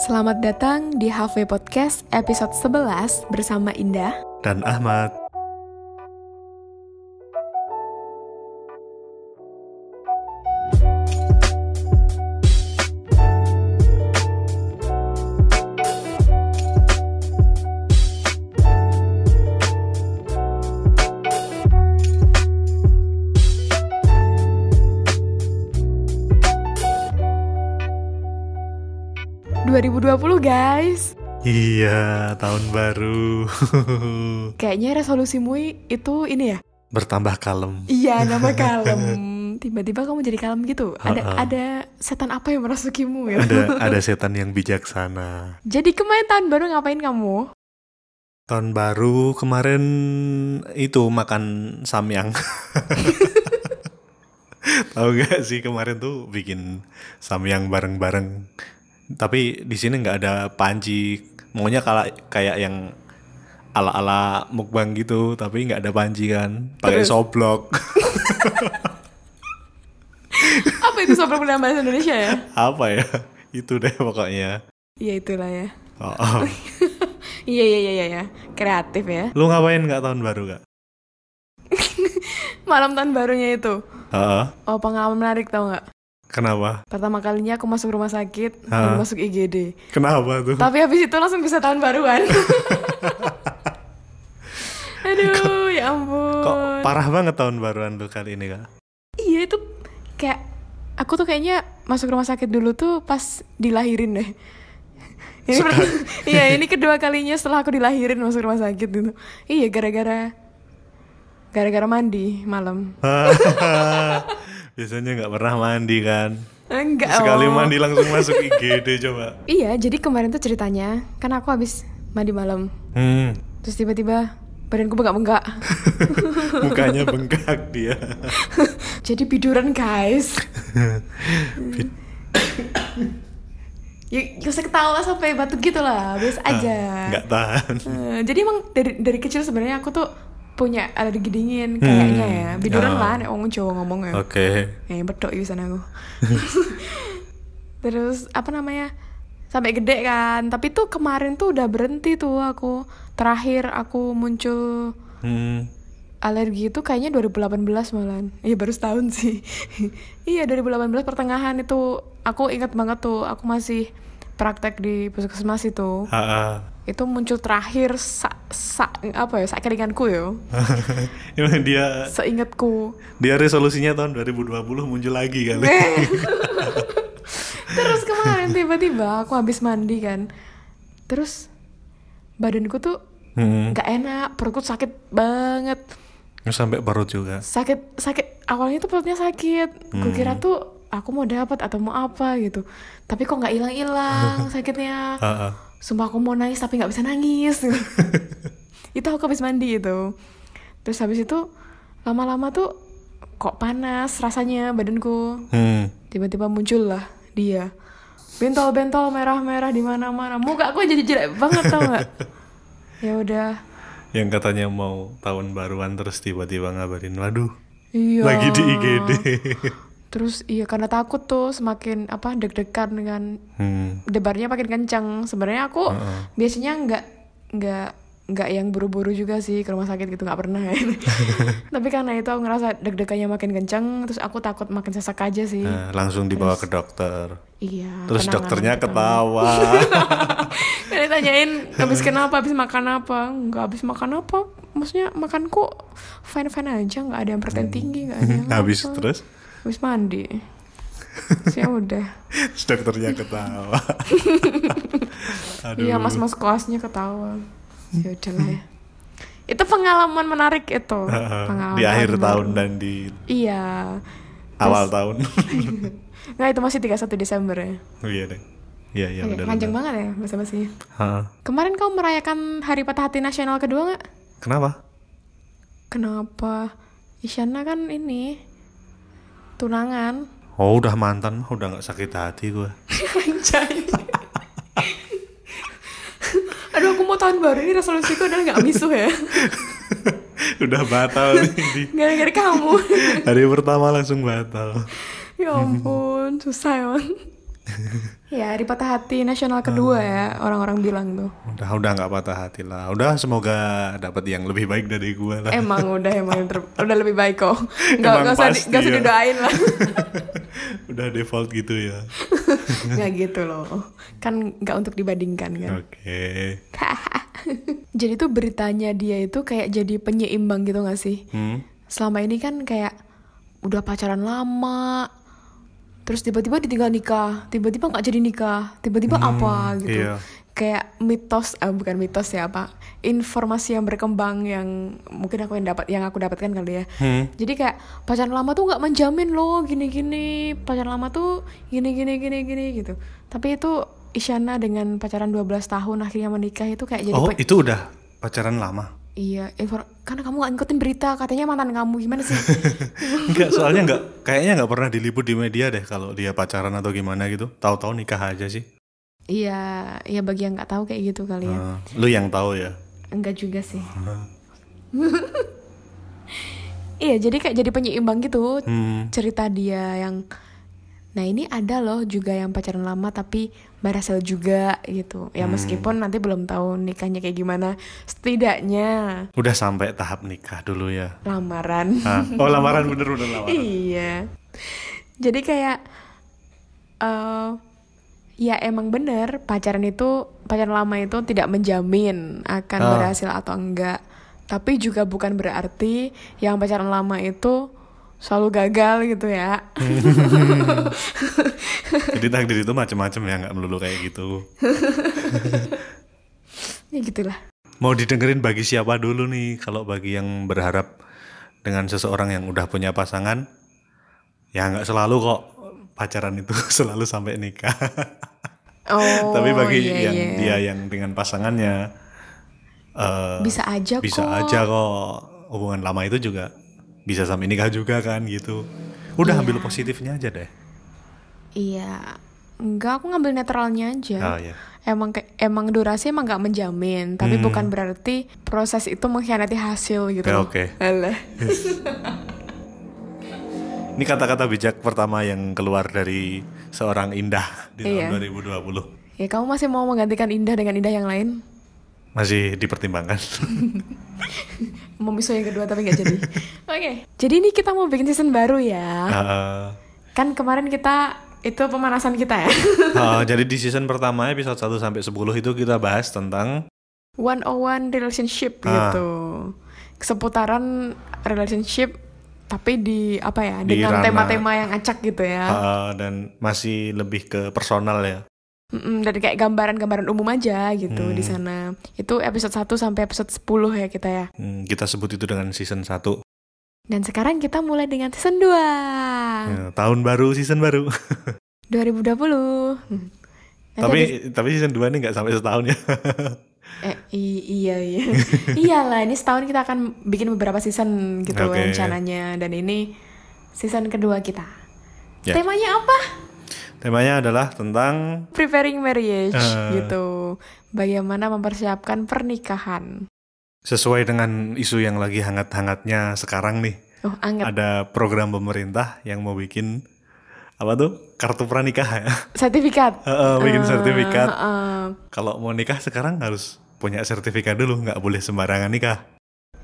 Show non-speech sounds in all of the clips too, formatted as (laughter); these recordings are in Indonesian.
Selamat datang di HV Podcast episode 11 bersama Indah. dan Ahmad. Guys. Iya, tahun baru. (laughs) Kayaknya resolusimu itu ini ya? Bertambah kalem. Iya, nama (laughs) kalem. Tiba-tiba kamu jadi kalem gitu. Ada Ha-ha. ada setan apa yang merasukimu ya? Ada (laughs) ada setan yang bijaksana. Jadi kemarin tahun baru ngapain kamu? Tahun baru kemarin itu makan samyang. Tahu gak sih kemarin tuh bikin samyang bareng-bareng. Tapi di sini nggak ada panci. Maunya kala, kayak yang ala-ala mukbang gitu, tapi nggak ada panci kan. Pakai soblok. (laughs) Apa itu sobat dalam bahasa Indonesia ya? Apa ya? (laughs) Itu deh pokoknya. Iya itulah ya. Oh, oh. (laughs) Iya iya iya iya ya. Kreatif ya. Lu ngapain nggak tahun baru gak? Malam tahun barunya itu. Heeh. Oh pengalaman menarik tau nggak? Kenapa? Pertama kalinya aku masuk rumah sakit Ha. dan masuk IGD. Kenapa tuh? Tapi habis itu langsung bisa tahun baruan. (laughs) Aduh, ya ampun. Kok parah banget tahun baruan lu kali ini kak? Iya itu kayak aku tuh kayaknya masuk rumah sakit dulu tuh pas dilahirin deh. (laughs) Ini (laughs) iya ini kedua kalinya setelah aku dilahirin masuk rumah sakit gitu. Iya gara-gara gara-gara mandi malam. Biasanya nggak pernah mandi kan? Enggak. Sekali oh. mandi langsung masuk IGD coba. Iya, jadi kemarin tuh ceritanya kan aku habis mandi malam. Hmm, Terus tiba-tiba badanku bengkak-bengkak. (laughs) mukanya bengkak dia. (laughs) Jadi biduran guys. ya gak usah ketawa sampai batuk gitu lah, biasa aja. Nggak tahan. Eh, jadi emang dari dari kecil sebenarnya aku tuh punya alergi dingin kayaknya ya. Biduran Oh. lah, nek wong Jawa ngomong ya. Oke. Bedok ya sana aku. (laughs) (laughs) Terus apa namanya? Sampai gede kan. Tapi tuh kemarin tuh udah berhenti tuh aku. Terakhir aku muncul Hmm. alergi itu kayaknya 2018 malahan. Iya baru setahun sih. (laughs) iya 2018 pertengahan itu aku ingat banget tuh aku masih praktek di puskesmas itu. Ha-ha. Itu muncul terakhir sa, sa apa ya sak kelinganku ya. (laughs) Emang dia Seingatku. dia resolusinya tahun 2020 muncul lagi kali. Eh. (laughs) Terus kemarin tiba-tiba aku habis mandi kan. Terus badanku tuh Hmm. nggak enak, perutku sakit banget. Sampai perut juga. sakit sakit awalnya tuh perutnya sakit gue kira tuh aku mau dapat atau mau apa gitu tapi kok nggak hilang hilang (laughs) sakitnya Ha-ha. Sumpah aku mau nangis tapi nggak bisa nangis. Gitu. (laughs) itu aku habis mandi itu. Terus habis itu lama-lama tuh kok panas rasanya badanku. Hmm. tiba-tiba muncul lah dia. Bentol-bentol merah-merah di mana-mana. Muka aku jadi jelek banget tau nggak? (laughs) Ya udah. Yang katanya mau tahun baruan terus tiba-tiba ngabarin, waduh, iya. lagi di IGD. (laughs) Terus iya karena takut tuh semakin apa deg-degan dengan Hmm. debarnya makin kencang. Sebenarnya aku biasanya nggak nggak nggak yang buru-buru juga sih ke rumah sakit gitu nggak pernah ya. (laughs) Tapi karena itu aku ngerasa deg-degannya makin kencang, terus aku takut makin sesak aja sih. Nah, langsung dibawa ke dokter. Iya. Terus dokternya pertama. ketawa. (laughs) Kan ditanyain habis (laughs) kenapa, habis makan apa? Nggak habis makan apa? Maksudnya makanku fine-fine aja, nggak ada yang protein tinggi, nggak ada yang Habis terus Habis mandi. Terus (laughs) ya udah. terus dokternya ketawa. (laughs) Aduh. Iya mas-mas kelasnya ketawa. Ya udahlah ya. Itu pengalaman menarik itu. Pengalaman di akhir baru. tahun dan di Iya. awal tahun. (laughs) Nggak itu masih 31 Desember ya. iya deh. Iya iya benar. panjang banget ya masih. Ha. Kemarin kau merayakan Hari Patah Hati Nasional kedua nggak? Kenapa? Kenapa? Isyana kan ini tunangan. Oh udah mantan mah udah nggak sakit hati gue. Anjay. Aduh aku mau tahun baru ini resolusiku adalah nggak misuh ya. (laughs) udah batal nih Gara-gara kamu. hari pertama langsung batal. ya ampun, susah emang. (laughs) Ya, hari patah hati nasional kedua ya orang-orang bilang tuh. Udah udah nggak patah hati lah. Udah semoga dapat yang lebih baik dari gue lah. Emang udah emang ter- (laughs) udah lebih baik kok. Nggak nggak usah nggak usah ya. didoain lah. (laughs) udah default gitu ya. Nggak gitu loh. Kan nggak untuk dibandingkan kan. Oke. jadi tuh beritanya dia itu kayak jadi penyeimbang gitu gak sih? Hmm. Selama ini kan kayak udah pacaran lama, terus tiba-tiba ditinggal nikah, tiba-tiba nggak jadi nikah, tiba-tiba apa gitu. iya. Kayak mitos, ah, bukan mitos ya apa? Informasi yang berkembang yang mungkin aku yang dapat, yang aku dapatkan kali ya. Hmm. Jadi kayak pacaran lama tuh nggak menjamin loh gini-gini, pacaran lama tuh gini-gini gini-gini gitu. Tapi itu Isyana dengan pacaran 12 tahun akhirnya menikah itu kayak jadi Oh itu udah pacaran lama? Iya, infor- karena kamu gak ngikutin berita, katanya mantan kamu gimana sih? (laughs) Enggak, soalnya enggak kayaknya nggak pernah diliput di media deh kalau dia pacaran atau gimana gitu. Tahu-tahu nikah aja sih. iya, iya bagi yang nggak tahu kayak gitu kali ya. Ah, lu yang tahu ya. Enggak juga sih. (laughs) iya, jadi kayak jadi penyeimbang gitu Hmm. cerita dia yang Nah ini ada loh juga yang pacaran lama tapi berhasil juga gitu. Ya Hmm. meskipun nanti belum tahu nikahnya kayak gimana. Setidaknya Udah sampai tahap nikah dulu ya. lamaran. Ah, oh lamaran bener bener lamaran. iya. Jadi kayak eh ya emang bener pacaran itu pacaran lama itu tidak menjamin akan Ah. berhasil atau enggak. Tapi juga bukan berarti yang pacaran lama itu selalu gagal gitu ya. (laughs) Jadi takdir itu macam-macam ya nggak melulu kayak gitu. ya gitulah. Mau didengerin bagi siapa dulu nih? Kalau bagi yang berharap dengan seseorang yang udah punya pasangan, ya nggak selalu kok pacaran itu (laughs) selalu sampai nikah. Oh, Tapi bagi iya, yang iya. dia yang dengan pasangannya, eh, bisa aja bisa kok. aja kok hubungan lama itu juga bisa sampai nikah juga kan gitu. Udah Iya. ambil positifnya aja deh. Iya. Enggak, aku ngambil netralnya aja. Oh ya. Emang emang durasi emang nggak menjamin, tapi Hmm. bukan berarti proses itu mengkhianati hasil gitu. Ya, oke. Alah. Ini kata-kata bijak pertama yang keluar dari seorang Indah di Iya. tahun 2020. Ya kamu masih mau menggantikan indah dengan indah yang lain? Masih dipertimbangkan. (laughs) Mau miso yang kedua tapi nggak jadi. (laughs) Oke. Jadi ini kita mau bikin season baru ya. Eh, Kan kemarin kita itu pemanasan kita ya. (laughs) eh, (laughs) jadi di season pertama episode 1 sampai 10 itu kita bahas tentang One on one relationship Ah. gitu. Seputaran relationship tapi di apa ya Di dengan tema-tema yang acak gitu ya. eh, dan masih lebih ke personal ya. Mm-mm, dari kayak gambaran-gambaran umum aja gitu Hmm. di sana. Itu episode 1 sampai episode 10 ya kita ya. Hmm, kita sebut itu dengan season 1. Dan sekarang kita mulai dengan season 2. Ya, tahun baru, season baru. 2020. Hmm. Nanti tapi ada- tapi season 2 ini nggak sampai setahun ya. (laughs) eh iya iya. (laughs) Iyalah, ini setahun kita akan bikin beberapa season gitu Oke. rencananya dan ini season kedua kita. Ya. Temanya apa? Temanya adalah tentang Preparing marriage Eh. gitu. Bagaimana mempersiapkan pernikahan. sesuai dengan isu yang lagi hangat-hangatnya sekarang nih. Oh, anget. Ada program pemerintah yang mau bikin apa tuh? Kartu pranikah ya. (laughs) Sertifikat. Heeh, bikin sertifikat. Heeh. Kalau mau nikah sekarang harus punya sertifikat dulu, nggak boleh sembarangan nikah.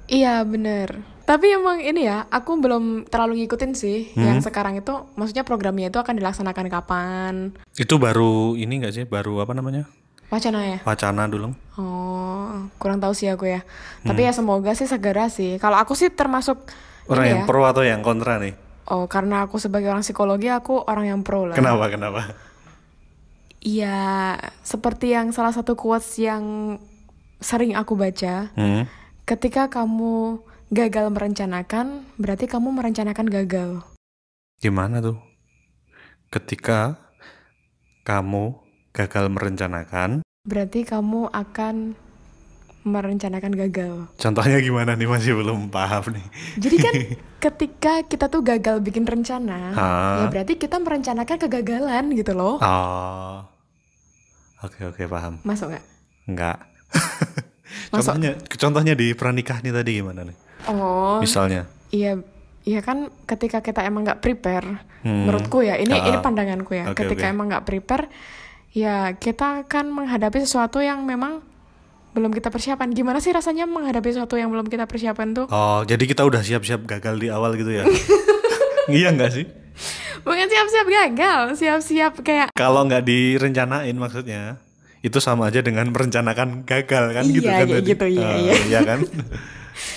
Iya bener Tapi emang ini ya Aku belum terlalu ngikutin sih Hmm. Yang sekarang itu Maksudnya programnya itu akan dilaksanakan kapan Itu baru ini nggak sih? Baru apa namanya? Wacana ya Wacana dulu. Oh Kurang tahu sih aku ya Tapi ya semoga sih segera sih Kalau aku sih termasuk Orang yang ya pro atau yang kontra nih? Oh karena aku sebagai orang psikologi Aku orang yang pro lah Kenapa? Kenapa? Iya Seperti yang salah satu quotes yang Sering aku baca Hmm. Ketika kamu gagal merencanakan Berarti kamu merencanakan gagal Gimana tuh? Ketika kamu gagal merencanakan, Berarti kamu akan merencanakan gagal. contohnya gimana nih masih belum paham nih. Jadi kan (laughs) ketika kita tuh gagal bikin rencana, Ah. ya berarti kita merencanakan kegagalan gitu loh. Oh. Oke oke paham. Masuk nggak? Enggak. (laughs) Masuk. contohnya contohnya di pernikah nih tadi gimana nih? Oh, Misalnya. iya, ya kan ketika kita emang nggak prepare Hmm. menurutku ya ini Ah, ini pandanganku ya oke, ketika oke. emang nggak prepare ya kita akan menghadapi sesuatu yang memang belum kita persiapan gimana sih rasanya menghadapi sesuatu yang belum kita persiapan tuh Oh, jadi kita udah siap-siap gagal di awal gitu ya? (laughs) iya nggak sih? bukan siap-siap gagal siap-siap kayak Kalau nggak direncanain maksudnya, itu sama aja dengan merencanakan gagal kan gitu Iya, kan kayak tadi? gitu, iya, Ah, iya. iya kan? (laughs)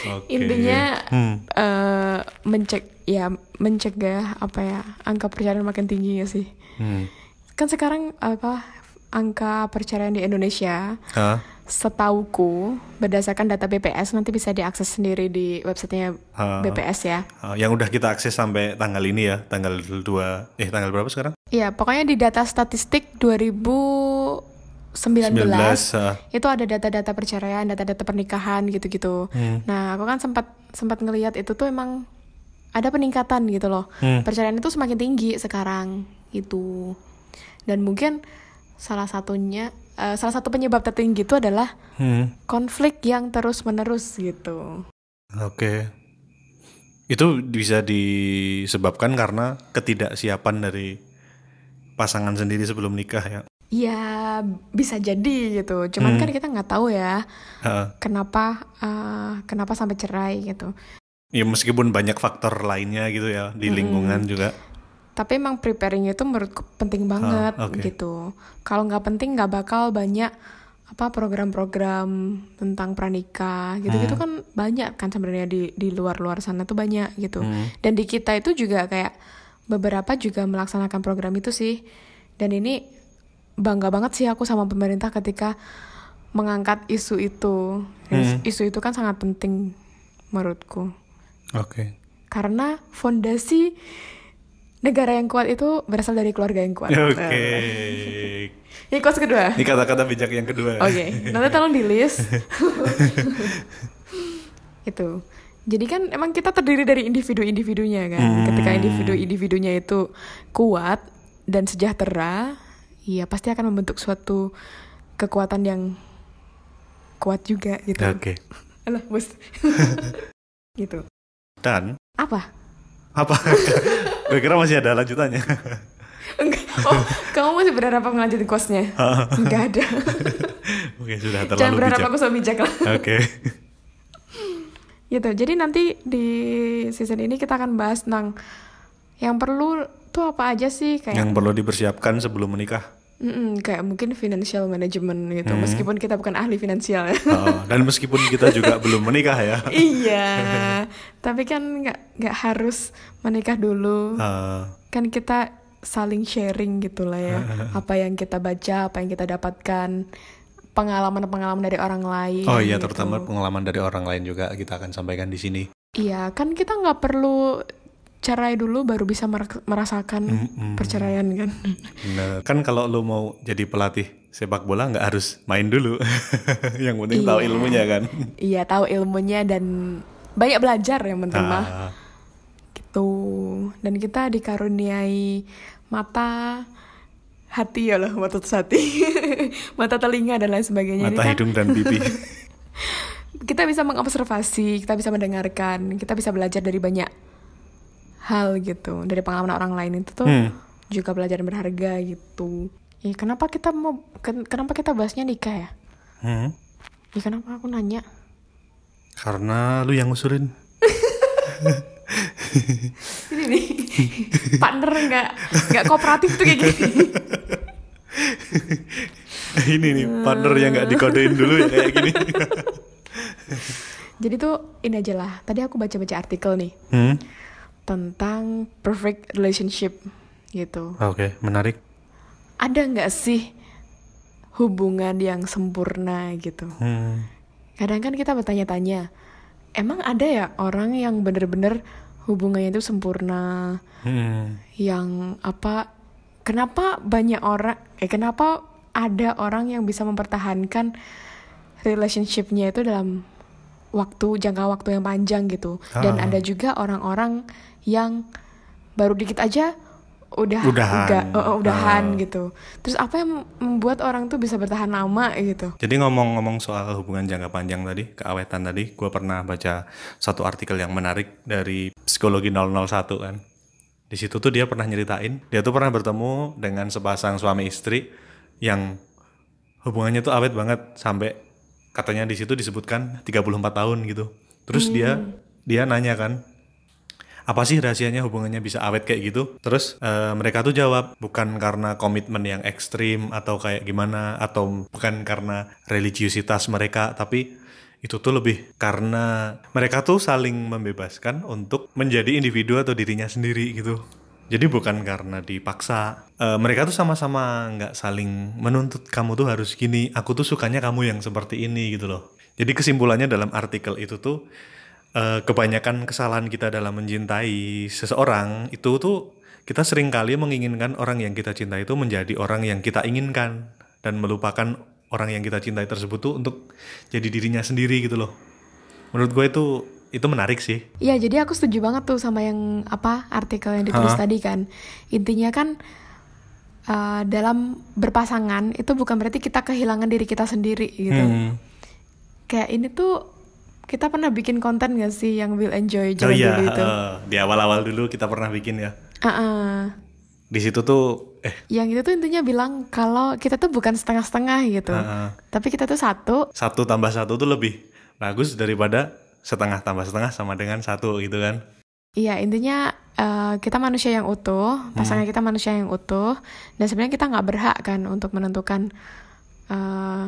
Oke. intinya Hmm. eh, mencek ya mencegah apa ya angka perceraian makin tinggi ya sih Hmm. kan sekarang apa angka perceraian di Indonesia Hah? setauku berdasarkan data BPS nanti bisa diakses sendiri di websitenya Ah. BPS ya. Yang udah kita akses sampai tanggal ini ya, tanggal 2 eh tanggal berapa sekarang? Iya, pokoknya di data statistik 2019 19 ah. itu ada data-data perceraian, data-data pernikahan gitu-gitu. Hmm. Nah, aku kan sempat sempat ngelihat itu tuh emang ada peningkatan gitu loh. Hmm. Perceraian itu semakin tinggi sekarang itu. Dan mungkin salah satunya eh, salah satu penyebab tertinggi itu adalah Hmm. konflik yang terus-menerus gitu. Oke. Itu bisa disebabkan karena ketidaksiapan dari pasangan sendiri sebelum nikah ya. Ya bisa jadi gitu. Cuman Hmm. kan kita nggak tahu ya Ah, kenapa eh, kenapa sampai cerai gitu. ya meskipun banyak faktor lainnya gitu ya di lingkungan juga. Tapi emang preparing itu menurutku penting banget Ah, oke. gitu. Kalau nggak penting nggak bakal banyak apa program-program tentang pranikah gitu-gitu kan banyak kan sebenarnya di di luar-luar sana tuh banyak gitu. Hmm. Dan di kita itu juga kayak beberapa juga melaksanakan program itu sih. Dan ini bangga banget sih aku sama pemerintah ketika mengangkat isu itu. Hmm. Isu itu kan sangat penting menurutku. Oke. Karena fondasi negara yang kuat itu berasal dari keluarga yang kuat. Oke. Nah, Ini quotes kedua. Ini kata-kata bijak yang kedua. Oke, nanti tolong di list. (laughs) itu. Jadi kan emang kita terdiri dari individu-individunya kan. Hmm. Ketika individu-individunya itu kuat dan sejahtera, ya pasti akan membentuk suatu kekuatan yang kuat juga gitu. Oke. (laughs) Alah, bos. (laughs) gitu. Dan Apa? apa? (laughs) Gue kira masih ada lanjutannya. Enggak. Oh, kamu masih berharap aku ngelanjutin quotesnya? Enggak ada. Oke, sudah Jangan terlalu berharap bijak. aku so bijak lah. Oke. gitu jadi nanti di season ini kita akan bahas tentang yang perlu tuh apa aja sih kayak Yang perlu dipersiapkan sebelum menikah. Mm-mm, kayak mungkin financial management gitu Hmm. meskipun kita bukan ahli finansial ya (laughs) Oh, dan meskipun kita juga (laughs) belum menikah ya. iya (laughs) tapi kan nggak nggak harus menikah dulu Ah, kan kita saling sharing gitulah ya apa yang kita baca apa yang kita dapatkan pengalaman-pengalaman dari orang lain oh iya, gitu. terutama pengalaman dari orang lain juga kita akan sampaikan di sini. iya kan kita nggak perlu cerai dulu baru bisa mer- merasakan Mm-mm. perceraian kan Nah, kan kalau lu mau jadi pelatih sepak bola nggak harus main dulu. (laughs) Yang penting tahu Iya. ilmunya kan. iya tahu ilmunya dan banyak belajar yang penting mah Ah, gitu dan kita dikaruniai mata hati ya loh mata hati (laughs) mata telinga dan lain sebagainya Ini mata kan hidung dan pipi. (laughs) kita bisa mengobservasi kita bisa mendengarkan kita bisa belajar dari banyak hal gitu dari pengalaman orang lain itu tuh Hmm. juga pelajaran berharga gitu ya kenapa kita mau ken- kenapa kita bahasnya nikah ya Hmm. ya kenapa aku nanya Karena lu yang ngusulin. (laughs) ini nih partner nggak nggak kooperatif tuh kayak gini (laughs) ini nih partner yang nggak dikodein dulu ya kayak gini. (laughs) jadi tuh ini aja lah tadi aku baca-baca artikel nih Hmm. Tentang perfect relationship gitu Oke, menarik. ada nggak sih hubungan yang sempurna gitu Hmm. kadang kan kita bertanya-tanya emang ada ya orang yang bener-bener hubungannya itu sempurna Hmm. yang apa kenapa banyak orang eh kenapa ada orang yang bisa mempertahankan relationshipnya itu dalam waktu jangka waktu yang panjang gitu dan Ah. ada juga orang-orang yang baru dikit aja udah Udahan. uga- oh, oh, udahan Ah. gitu. Terus apa yang membuat orang tuh bisa bertahan lama gitu? Jadi ngomong-ngomong soal hubungan jangka panjang tadi, keawetan tadi, gue pernah baca satu artikel yang menarik dari psikologi 001 kan. Di situ tuh dia pernah nyeritain, dia tuh pernah bertemu dengan sepasang suami istri yang hubungannya tuh awet banget sampai katanya di situ disebutkan 34 tahun gitu. Terus dia dia nanya kan, apa sih rahasianya hubungannya bisa awet kayak gitu? Terus eh, mereka tuh jawab bukan karena komitmen yang ekstrim atau kayak gimana atau bukan karena religiusitas mereka, tapi itu tuh lebih karena mereka tuh saling membebaskan untuk menjadi individu atau dirinya sendiri gitu. Jadi bukan karena dipaksa. Eh, mereka tuh sama-sama nggak saling menuntut kamu tuh harus gini. Aku tuh sukanya kamu yang seperti ini gitu loh. Jadi kesimpulannya dalam artikel itu tuh eh, kebanyakan kesalahan kita dalam mencintai seseorang itu tuh kita sering kali menginginkan orang yang kita cintai itu menjadi orang yang kita inginkan dan melupakan orang yang kita cintai tersebut tuh untuk jadi dirinya sendiri gitu loh. Menurut gue itu itu menarik sih. Iya, jadi aku setuju banget tuh sama yang apa artikel yang ditulis Hah? tadi kan. Intinya kan uh, dalam berpasangan itu bukan berarti kita kehilangan diri kita sendiri gitu. Hmm. Kayak ini tuh kita pernah bikin konten gak sih yang will enjoy Oh zaman iya, dulu itu? eh, di awal-awal dulu kita pernah bikin ya. Uh-uh. Di situ tuh eh Yang itu tuh intinya bilang kalau kita tuh bukan setengah-setengah gitu, Heeh. tapi kita tuh satu. satu tambah satu tuh lebih bagus daripada setengah tambah setengah sama dengan satu gitu kan. Iya intinya uh, kita manusia yang utuh, pasangan kita manusia yang utuh, dan sebenarnya kita nggak berhak kan untuk menentukan uh,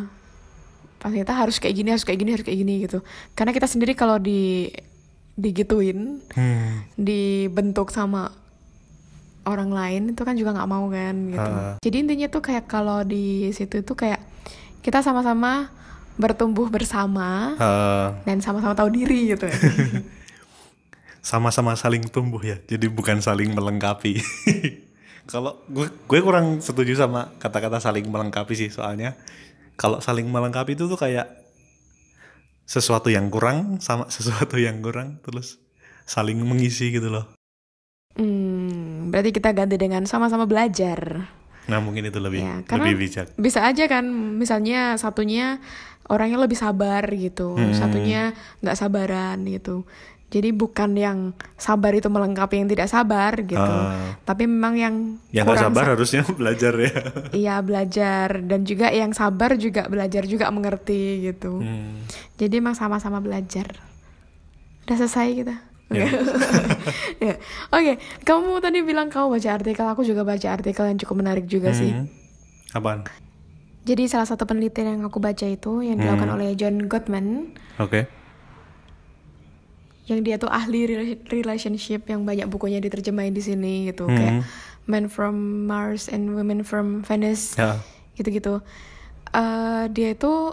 pas kita harus kayak gini, harus kayak gini, harus kayak gini gitu. Karena kita sendiri kalau di digituin, Hmm. dibentuk sama orang lain itu kan juga nggak mau kan gitu. Ah. Jadi intinya tuh kayak kalau di situ tuh kayak kita sama-sama bertumbuh bersama Eh, dan sama-sama tahu diri gitu. (laughs) sama-sama saling tumbuh ya jadi bukan saling melengkapi (laughs) kalau gue gue kurang setuju sama kata-kata saling melengkapi sih soalnya kalau saling melengkapi itu tuh kayak sesuatu yang kurang sama (laughs) sesuatu yang kurang terus saling mengisi gitu loh Hmm, berarti kita ganti dengan sama-sama belajar. nah mungkin itu lebih Ya, lebih bijak bisa aja kan, misalnya satunya orangnya lebih sabar gitu, Hmm. satunya nggak sabaran gitu. Jadi bukan yang sabar itu melengkapi yang tidak sabar gitu, Ah. tapi memang yang yang kurang sabar sa- harusnya (laughs) belajar ya Iya belajar dan juga yang sabar juga belajar juga mengerti gitu. Hmm. Jadi emang sama-sama belajar. Udah selesai kita. Ya. Oke. (laughs) Ya. Oke, kamu tadi bilang kamu baca artikel, aku juga baca artikel yang cukup menarik juga sih. Hmm. apaan Jadi salah satu penelitian yang aku baca itu yang dilakukan Hmm. oleh John Gottman, oke yang dia tuh ahli rela- relationship yang banyak bukunya diterjemahin di sini gitu, Hmm. kayak Men from Mars and Women from Venus, ya gitu-gitu. Eh, dia itu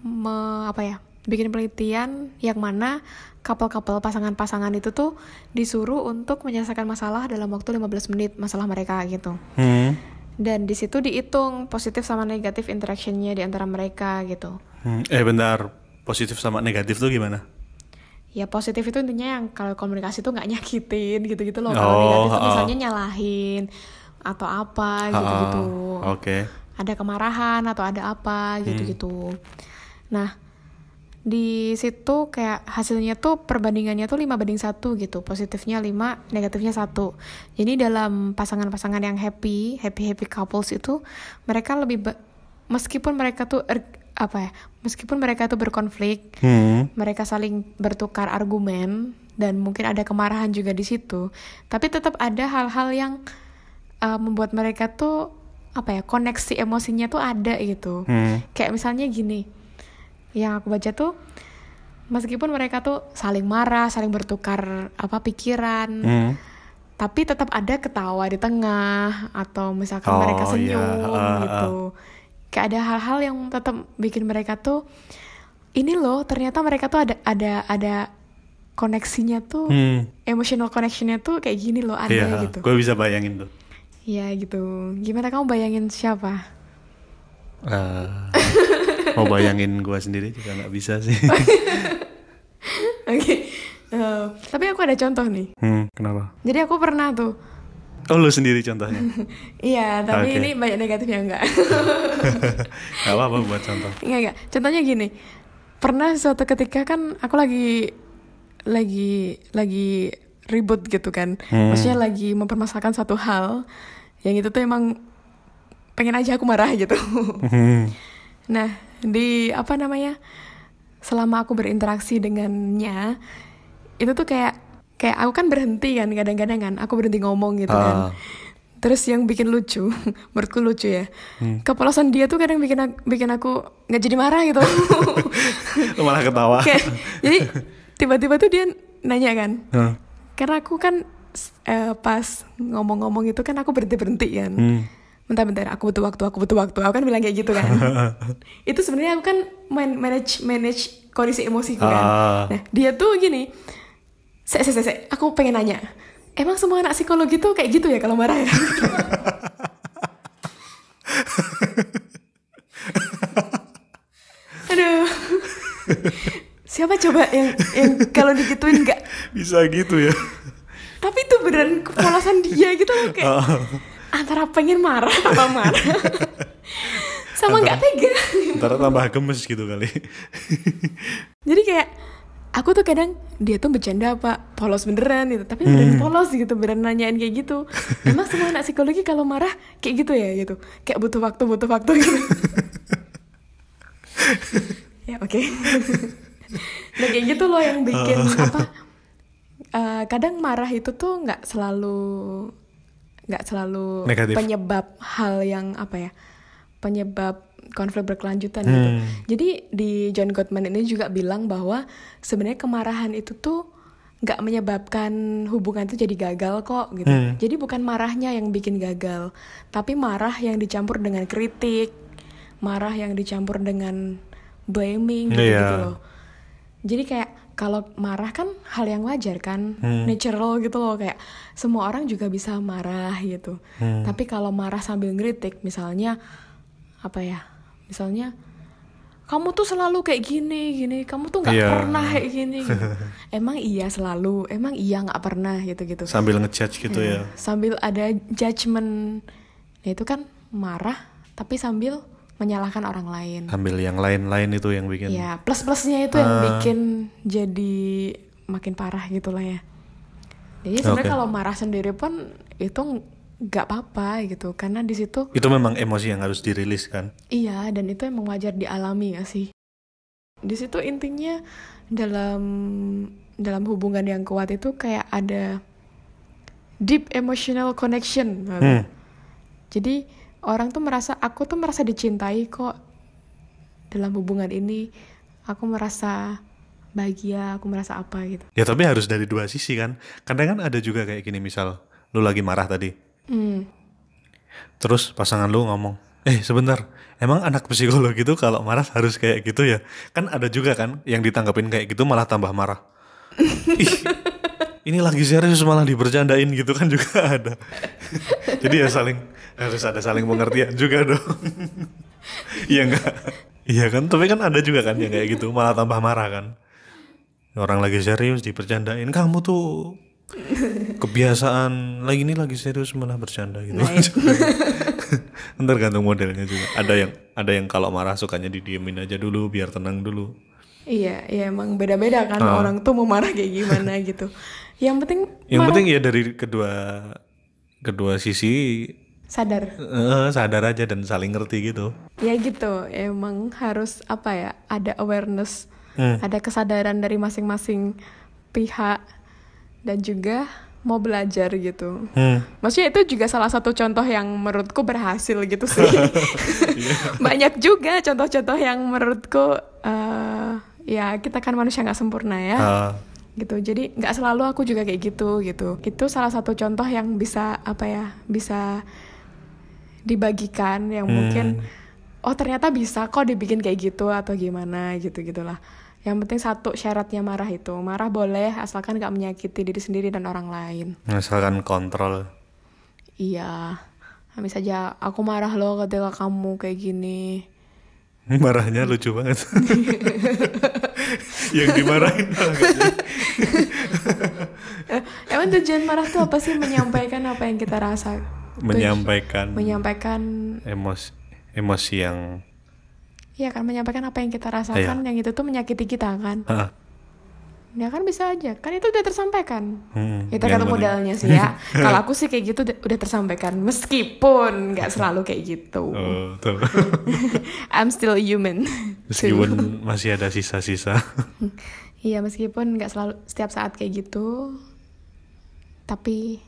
me- apa ya, bikin penelitian yang mana couple-couple pasangan-pasangan itu tuh disuruh untuk menyelesaikan masalah dalam waktu 15 menit masalah mereka gitu. Hmm. Dan di situ dihitung positif sama negatif interactionnya di antara mereka gitu. Hmm. eh bentar positif sama negatif tuh gimana Ya positif itu intinya yang kalau komunikasi tuh nggak nyakitin gitu-gitu loh. Oh, Kalau negatif tuh ha-ha. misalnya nyalahin atau apa gitu-gitu. Ah, oke Ada kemarahan atau ada apa gitu-gitu. Nah di situ kayak hasilnya tuh perbandingannya tuh 5 banding satu gitu positifnya 5 negatifnya satu jadi dalam pasangan-pasangan yang happy happy happy couples itu mereka lebih meskipun mereka tuh er- apa ya meskipun mereka tuh berkonflik Hmm. mereka saling bertukar argumen dan mungkin ada kemarahan juga di situ tapi tetap ada hal-hal yang uh, membuat mereka tuh apa ya koneksi emosinya tuh ada gitu Hmm. kayak misalnya gini yang aku baca tuh meskipun mereka tuh saling marah saling bertukar apa pikiran Hmm. tapi tetap ada ketawa di tengah atau misalkan Oh, mereka iya. senyum Ah, ah. gitu kayak ada hal-hal yang tetap bikin mereka tuh ini loh ternyata mereka tuh ada ada ada koneksinya tuh Hmm. emotional connectionnya tuh kayak gini loh ada Iya, gitu gue bisa bayangin tuh. ya gitu gimana kamu bayangin siapa Eh, (laughs) (laughs) mau bayangin gue sendiri juga nggak bisa sih. (laughs) oke Eh, tapi aku ada contoh nih hmm, kenapa? jadi aku pernah tuh Oh lu sendiri contohnya. (laughs) Iya, tapi Oke. ini banyak negatifnya enggak. Gak apa-apa buat contoh. Enggak, enggak. Contohnya gini. Pernah suatu ketika kan aku lagi lagi lagi ribut gitu kan. Maksudnya lagi mempermasalahkan suatu hal yang itu tuh emang pengen aja aku marah gitu. Hmm. nah, di apa namanya? Selama aku berinteraksi dengannya, itu tuh kayak kayak aku kan berhenti kan kadang-kadang kan aku berhenti ngomong gitu kan. Ah. Terus yang bikin lucu, (laughs) menurutku lucu ya. Kepolosan dia tuh kadang bikin aku, bikin aku nggak jadi marah gitu. (laughs) Malah ketawa. kayak jadi tiba-tiba tuh dia nanya kan. Karena aku kan eh, pas ngomong-ngomong itu kan aku berhenti-berhenti kan. Hmm. Bentar-bentar, aku butuh waktu, aku butuh waktu. Aku kan bilang kayak gitu kan. (laughs) itu sebenarnya aku kan man- manage manage kondisi emosiku kan. Ah. Nah, dia tuh gini. Se, se, se, aku pengen nanya. Emang semua anak psikologi tuh kayak gitu ya kalau marah ya? (laughs) Aduh. Siapa coba yang yang kalau digituin nggak Bisa gitu ya. tapi itu beneran kepolosan dia gitu loh kayak antara pengen marah apa (laughs) marah? Sama nggak tega. Ntar tambah gemes gitu kali. (laughs) jadi kayak aku tuh kadang dia tuh bercanda apa polos beneran gitu. Tapi beneran polos gitu beneran nanyain kayak gitu. Emang semua anak psikologi kalau marah kayak gitu ya gitu. Kayak butuh waktu butuh waktu gitu. (laughs) Ya oke. Nah kayak gitu loh yang bikin apa eh, kadang marah itu tuh nggak selalu nggak selalu Negatif. penyebab hal yang apa ya penyebab konflik berkelanjutan gitu Hmm. jadi di John Gottman ini juga bilang bahwa sebenarnya kemarahan itu tuh nggak menyebabkan hubungan itu jadi gagal kok gitu. Hmm. Jadi bukan marahnya yang bikin gagal, tapi marah yang dicampur dengan kritik, marah yang dicampur dengan blaming gitu, Iya. loh. Jadi kayak kalau marah kan hal yang wajar kan, Hmm. natural gitu loh kayak semua orang juga bisa marah gitu. Hmm. Tapi kalau marah sambil ngeritik misalnya apa ya? Misalnya kamu tuh selalu kayak gini gini, kamu tuh nggak Iya. pernah kayak gini. gitu. (laughs) emang iya selalu, emang iya nggak pernah gitu-gitu. Sambil ngejudge gitu ya. Sambil ada judgement, ya itu kan marah tapi sambil menyalahkan orang lain. Sambil yang lain-lain itu yang bikin. Ya, plus-plusnya itu yang Ah. bikin jadi makin parah gitu lah ya. Jadi sebenarnya Oke. kalau marah sendiri pun itu nggak apa-apa gitu, karena di situ Itu memang emosi yang harus dirilis kan. iya dan itu emang wajar dialami gak sih. Di situ intinya dalam dalam hubungan yang kuat itu kayak ada deep emotional connection. Hmm. Jadi orang tuh merasa aku tuh merasa dicintai kok dalam hubungan ini. Aku merasa bahagia, aku merasa apa gitu. Ya tapi harus dari dua sisi kan. Kadang kan ada juga kayak gini misal lu lagi marah tadi. Hmm. Terus pasangan lu ngomong, "Eh, sebentar. Emang anak psikologi itu kalau marah harus kayak gitu ya?" Kan ada juga kan yang ditanggapin kayak gitu malah tambah marah. (laughs) Ih, ini lagi serius malah dibercandain gitu kan juga (laughs) ada. Jadi ya saling harus ada saling pengertian juga dong. (laughs) Iya enggak? Iya kan? Tapi kan ada juga kan yang kayak gitu malah tambah marah kan. Orang lagi serius dibercandain, kamu tuh kebiasaan lagi ini lagi serius malah bercanda gitu. Nah, itu. (laughs) Tergantung modelnya juga. Ada yang ada yang kalau marah sukanya didiemin aja dulu biar tenang dulu. Iya, ya emang beda-beda kan Ah. orang tuh mau marah kayak gimana gitu. Yang penting Yang marah penting ya dari kedua kedua sisi sadar. eh, sadar aja dan saling ngerti gitu. Ya gitu, emang harus apa ya? Ada awareness, Hmm. ada kesadaran dari masing-masing pihak dan juga mau belajar gitu. Hmm. Maksudnya itu juga salah satu contoh yang menurutku berhasil gitu sih. (laughs) (laughs) Banyak juga contoh-contoh yang menurutku eh, ya kita kan manusia nggak sempurna ya. Ah, gitu. Jadi nggak selalu aku juga kayak gitu gitu. Itu salah satu contoh yang bisa apa ya bisa dibagikan yang mungkin oh ternyata bisa kok dibikin kayak gitu atau gimana gitu gitulah. Yang penting satu syaratnya marah itu. Marah boleh asalkan nggak menyakiti diri sendiri dan orang lain. Misalkan kontrol. iya. Habis saja aku marah loh ketika kamu kayak gini Marahnya lucu banget. (laughs) yang dimarahin. Eh, emang tujuan marah tuh apa sih? Menyampaikan apa yang kita rasa. menyampaikan Menyampaikan, emosi emosi yang ya kan menyampaikan apa yang kita rasakan, yang itu tuh menyakiti kita kan. ah, Ya kan bisa aja, kan itu udah tersampaikan. hmm, Itu yang kata penting. modalnya sih ya. (laughs) Kalau aku sih kayak gitu udah, udah tersampaikan, meskipun nggak selalu kayak gitu. Oh, tuh. (laughs) I'm still human. Meskipun (laughs) masih ada sisa-sisa. Iya meskipun nggak selalu setiap saat kayak gitu, tapi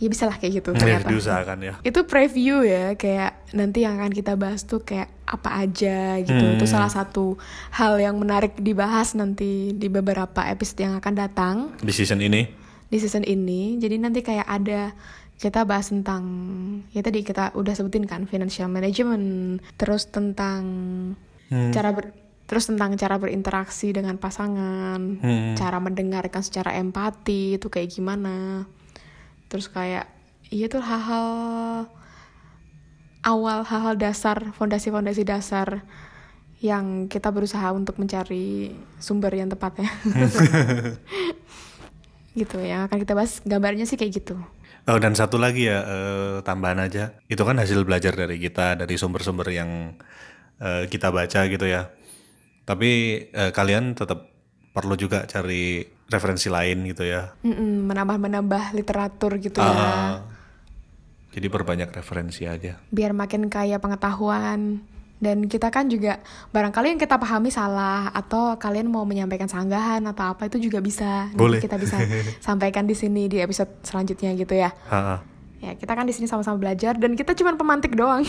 ya bisa lah kayak gitu Ya, ternyata. diusahakan ya. Itu preview ya, kayak nanti yang akan kita bahas tuh kayak apa aja gitu. Itu Hmm. salah satu hal yang menarik dibahas nanti di beberapa episode yang akan datang Di season ini. di season ini. Jadi nanti kayak ada kita bahas tentang ya tadi kita udah sebutin kan financial management, terus tentang Hmm. cara ber terus tentang cara berinteraksi dengan pasangan, Hmm. cara mendengarkan secara empati itu kayak gimana. Terus kayak iya tuh hal-hal awal hal-hal dasar, fondasi-fondasi dasar yang kita berusaha untuk mencari sumber yang tepat (laughs) ya. gitu yang akan kita bahas gambarnya sih kayak gitu. Oh, dan satu lagi ya eh, tambahan aja. Itu kan hasil belajar dari kita dari sumber-sumber yang eh, kita baca gitu ya. Tapi eh, kalian tetap perlu juga cari referensi lain gitu ya. Menambah-menambah literatur gitu ya. Ah, jadi perbanyak referensi aja. biar makin kaya pengetahuan dan kita kan juga barangkali yang kita pahami salah atau kalian mau menyampaikan sanggahan atau apa itu juga bisa Nanti Boleh. kita bisa (laughs) sampaikan di sini di episode selanjutnya gitu ya Ha-ha. Ya kita kan di sini sama-sama belajar dan kita cuma pemantik doang.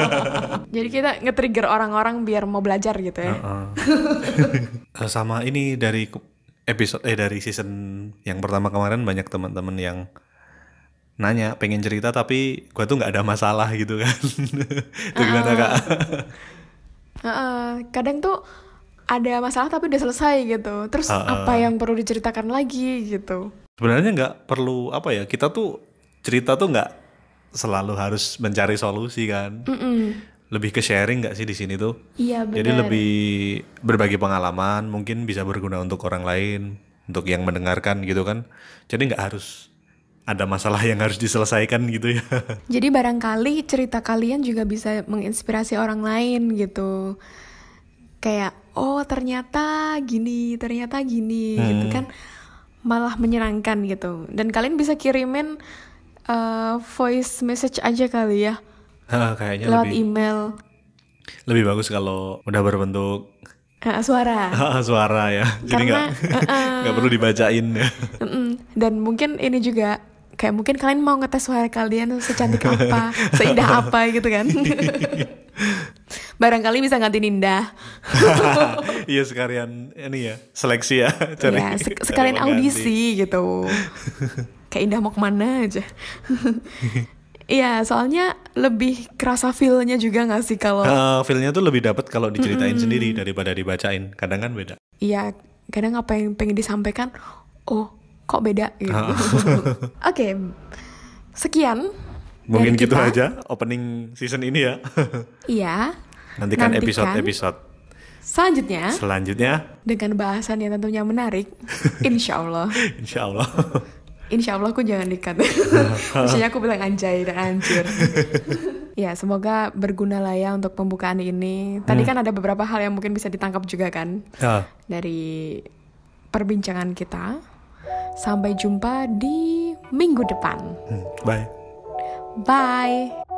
(laughs) Jadi kita nge-trigger orang-orang biar mau belajar gitu ya. Heeh. (laughs) Eh, sama ini dari episode eh dari season yang pertama kemarin banyak teman-teman yang nanya pengen cerita tapi gua tuh nggak ada masalah gitu kan. (laughs) Itu gimana kak? Heeh, kadang tuh ada masalah tapi udah selesai gitu. Terus Heeh. apa yang perlu diceritakan lagi gitu? Sebenarnya nggak perlu apa ya kita tuh cerita tuh nggak selalu harus mencari solusi kan Mm-mm. lebih ke sharing nggak sih di sini tuh iya benar jadi lebih berbagi pengalaman mungkin bisa berguna untuk orang lain untuk yang mendengarkan gitu kan jadi nggak harus ada masalah yang harus diselesaikan gitu ya (laughs) Jadi barangkali cerita kalian juga bisa menginspirasi orang lain gitu. Kayak oh ternyata gini, ternyata gini gitu kan. Malah menyenangkan gitu. Dan kalian bisa kirimin uh, voice message aja kali ya kayaknya lewat lebih email lebih bagus kalau udah berbentuk uh, suara. (laughs) suara ya jadi nggak Karena, nggak perlu dibacain ya Mm-mm. Dan mungkin ini juga kayak mungkin kalian mau ngetes suara kalian secantik apa, (laughs) seindah apa gitu kan. (laughs) Barangkali bisa ganti Ninda. iya sekalian ini ya seleksi ya cari Iya, sek- sekalian audisi gitu. Kayak Indah mau ke mana aja. (laughs) Iya, soalnya lebih kerasa feel-nya juga gak sih kalau Eh, feel-nya tuh lebih dapat kalau diceritain sendiri daripada dibacain kadang kan beda Iya, kadang apa yang pengen disampaikan, oh kok beda gitu. Ah. (laughs) Oke, sekian. mungkin gitu kita. aja opening season ini ya (laughs) Iya. nantikan Nantikan. episode-episode Selanjutnya, selanjutnya dengan bahasan yang tentunya menarik, insya Allah. insya Allah Insya Allah aku jangan dikat. (laughs) Maksudnya aku bilang anjay dan anjir. (laughs) ya semoga berguna lah ya untuk pembukaan ini. Tadi kan ada beberapa hal yang mungkin bisa ditangkap juga kan Ah, dari perbincangan kita. Sampai jumpa di minggu depan. hmm, bye Bye.